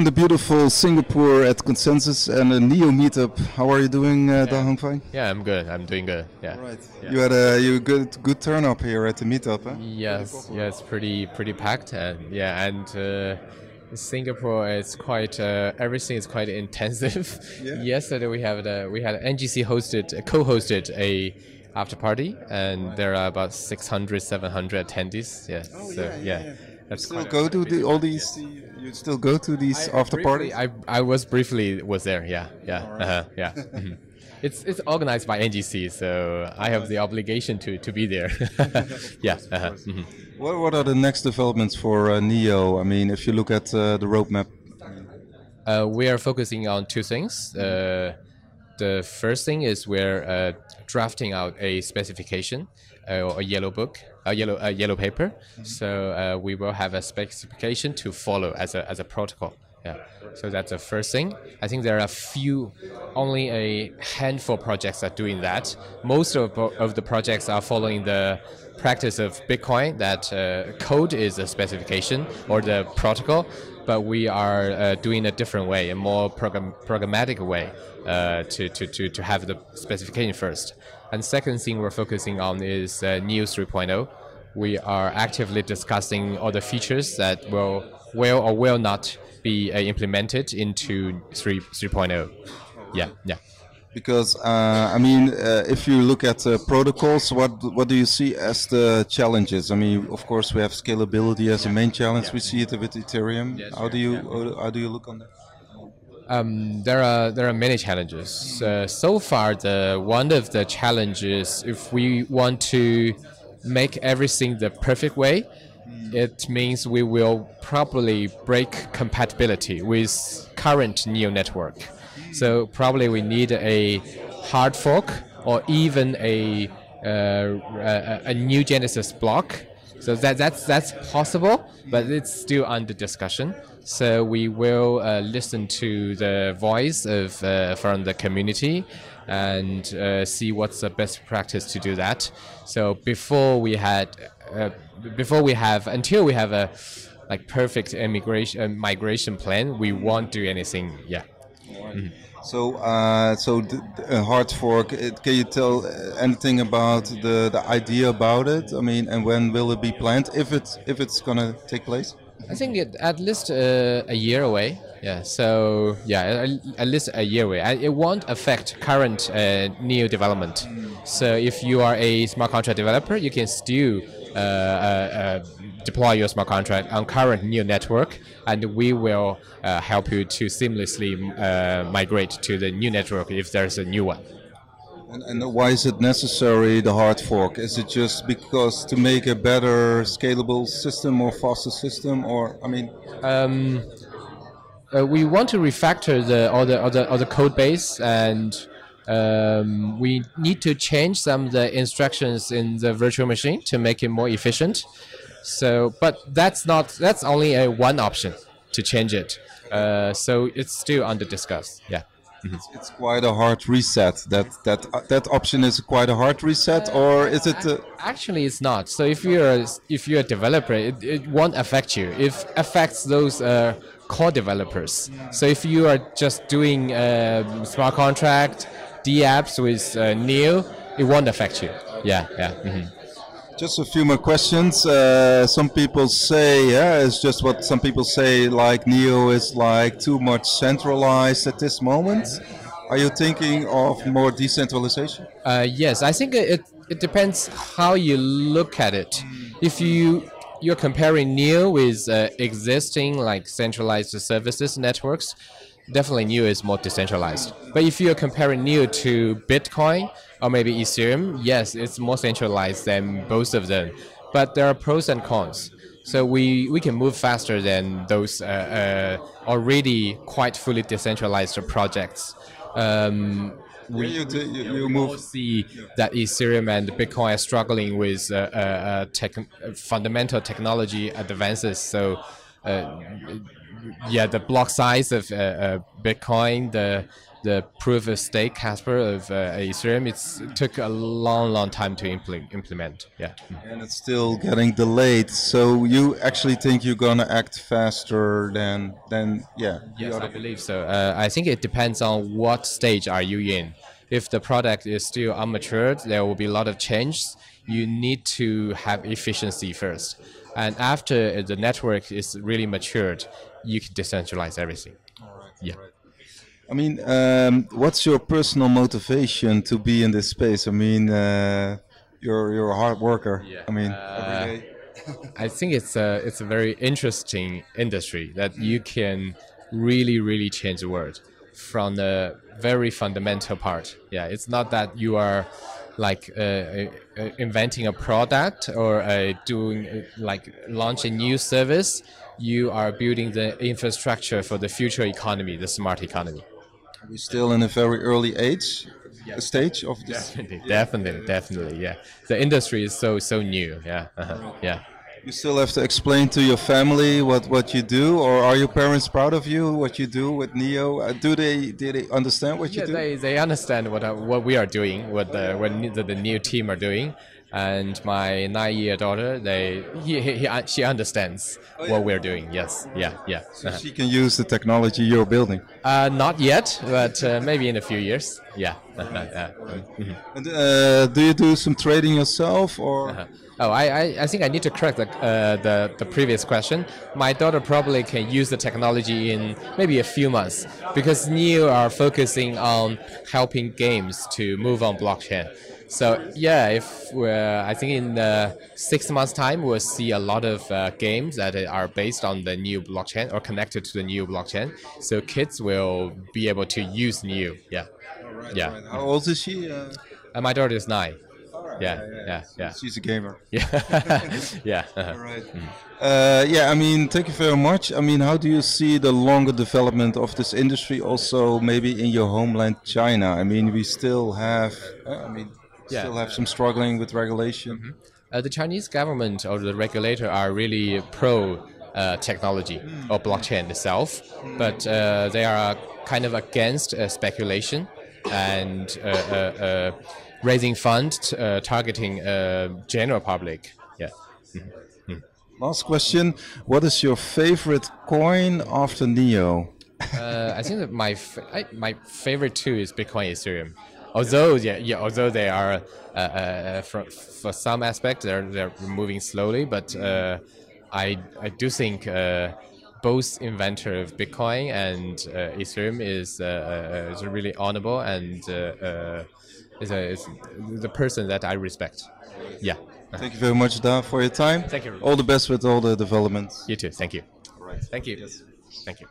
in the beautiful Singapore at Consensus and a Neo meetup. How are you doing, uh, Da Hongfei? Yeah, I'm good. I'm doing good. Yeah. Right. Yeah. You had a you good good turn up here at the meetup, huh? Yes. Yeah, it's pretty pretty packed, and yeah, and. Uh, Singapore is quite uh, everything is quite intensive. Yeah. Yesterday we had the we had NGC hosted co-hosted a after party, and there are about 600 700 attendees. Yeah. Oh, so yeah. yeah. Yeah. That's still go to the, all these. You still go to these I after briefly, parties? I I was briefly was there. Yeah, yeah, right. uh-huh, yeah. Mm-hmm. It's it's organized by NGC, so I have the obligation to to be there. yeah. Uh-huh. Mm-hmm. What what are the next developments for uh, Neo? I mean, if you look at uh, the roadmap. Uh, we are focusing on two things. Uh, the first thing is we're uh, drafting out a specification uh, or a yellow book, a yellow a yellow paper. Mm-hmm. So uh, we will have a specification to follow as a as a protocol. Yeah. So that's the first thing. I think there are a few, only a handful of projects are doing that. Most of, of the projects are following the practice of Bitcoin that uh, code is a specification or the protocol, but we are uh, doing a different way, a more program, programmatic way uh, to, to, to, to have the specification first. And second thing we're focusing on is uh, Neo 3.0. We are actively discussing all the features that will will or will not be uh, implemented into 3 3.0. Yeah, yeah. Because uh, I mean, uh, if you look at uh, protocols, what what do you see as the challenges? I mean, of course, we have scalability as a main challenge. Yeah. We see it with Ethereum. Yes, how do you yeah. how do you look on that? Um, there are there are many challenges. Uh, so far, the one of the challenges, if we want to make everything the perfect way, it means we will probably break compatibility with current Neo network. So probably we need a hard fork or even a uh, a, a new Genesis block. So that that's that's possible, but it's still under discussion. So we will uh, listen to the voice of uh, from the community and uh, see what's the best practice to do that. So before we had, uh, before we have, until we have a like perfect immigration uh, migration plan, we won't do anything. Yeah. So, uh, so the hard fork. It, can you tell anything about the the idea about it? I mean, and when will it be planned? If it's if it's gonna take place? I think it, at least uh, a year away. Yeah. So yeah, at least a year away. It won't affect current uh, Neo development. So if you are a smart contract developer, you can still uh, uh, uh deploy your smart contract on current Neo network, and we will uh, help you to seamlessly migrate to the new network if there's a new one. And, and, why is it necessary, the hard fork? Is it just because to make a better scalable system or faster system, or I mean? Um, uh, we want to refactor the all the all the, all the code base, and um, we need to change some of the instructions in the virtual machine to make it more efficient. So, but that's not that's only a one option to change it. Uh, so it's still under discuss. Yeah. Mm-hmm. It's, it's, quite a hard reset. That that uh, that option is quite a hard reset, uh, or is it? Uh, actually, it's not. So if you're a, if you're a developer, it, it won't affect you. It affects those uh, core developers. So if you are just doing uh, smart contract, D apps with uh, Neo, it won't affect you. Yeah, yeah. Mm-hmm. Just a few more questions. Uh, some people say, yeah, it's just what some people say, like Neo is like too much centralized at this moment. Are you thinking of more decentralization? Uh, yes, I think it, it depends how you look at it. If you you're comparing Neo with uh, existing like centralized services networks, definitely Neo is more decentralized. But if you're comparing Neo to Bitcoin, or maybe Ethereum, yes, it's more centralized than both of them. But there are pros and cons. So we, we can move faster than those uh, uh, already quite fully decentralized projects. Um, we, you, you, you move. see that Ethereum and Bitcoin are struggling with uh, uh, uh tech, fundamental technology advances. So uh, yeah, the block size of uh, uh, Bitcoin, the the proof of stake Casper of uh, Ethereum, it's, it took a long, long time to implement. implement. Yeah. And it's still getting delayed. So you actually think you're gonna act faster than than yeah? Yes, I believe so. Uh, I think it depends on what stage are you in. If the product is still unmatured, there will be a lot of changes. You need to have efficiency first, and after the network is really matured, you can decentralize everything. Yeah. I mean, um, what's your personal motivation to be in this space? I mean, uh, you're you're a hard worker. Yeah. I mean, Uh, every day. I think it's a it's a very interesting industry that you can really really change the world from the very fundamental part. Yeah, it's not that you are like uh, uh, uh, inventing a product or uh, doing uh, like launch a new service. You are building the infrastructure for the future economy, the smart economy. We're still in a very early age stage of this. Definitely, definitely, definitely. Yeah, the industry is so so Neo. Yeah, uh-huh. yeah. You still have to explain to your family what, what you do, or are your parents proud of you what you do with Neo? Uh, do they do they understand what you do? they, they understand what uh, what we are doing, what the what the, the new team are doing, and my nine-year daughter, they he, he, he, uh, she understands what we're doing. Yes, yeah, yeah. Uh-huh. She can use the technology you're building. Uh, not yet, but uh, maybe in a few years. Yeah. Uh-huh, yeah. Mhm. And, uh, do you do some trading yourself, or Oh, I, I, I think I need to correct the, uh, the, the previous question. My daughter probably can use the technology in maybe a few months because Neo are focusing on helping games to move on blockchain. So yeah, if I think in the six months' time, we'll see a lot of uh, games that are based on the new blockchain or connected to the new blockchain. So kids will be able to use Neo. Yeah, yeah. how old is she? Uh, And my daughter is nine. Yeah, yeah, yeah, She's a gamer. yeah, yeah. uh-huh. Right. Uh, yeah, I mean, thank you very much. I mean, how do you see the longer development of this industry also maybe in your homeland China? I mean, we still have, uh, I mean, Yeah. still have some struggling with regulation. Uh, the Chinese government or the regulator are really pro uh, technology or blockchain itself, but uh, they are kind of against uh, speculation and uh, uh, uh, raising funds uh, targeting uh, general public. Yeah. Last question. What is your favorite coin after Neo? Uh, I think that my f- I, my favorite too is Bitcoin and Ethereum. Although yeah, yeah although they are uh, uh, for, for some aspect they're they're moving slowly, but uh, I I do think uh, both inventor of Bitcoin and uh, Ethereum is uh, uh, is really honorable and uh, uh, is, a, is the person that I respect. Yeah. Thank you very much, Da, for your time. Thank you. All the best with all the developments. You too. Thank you. Thank you. Thank you.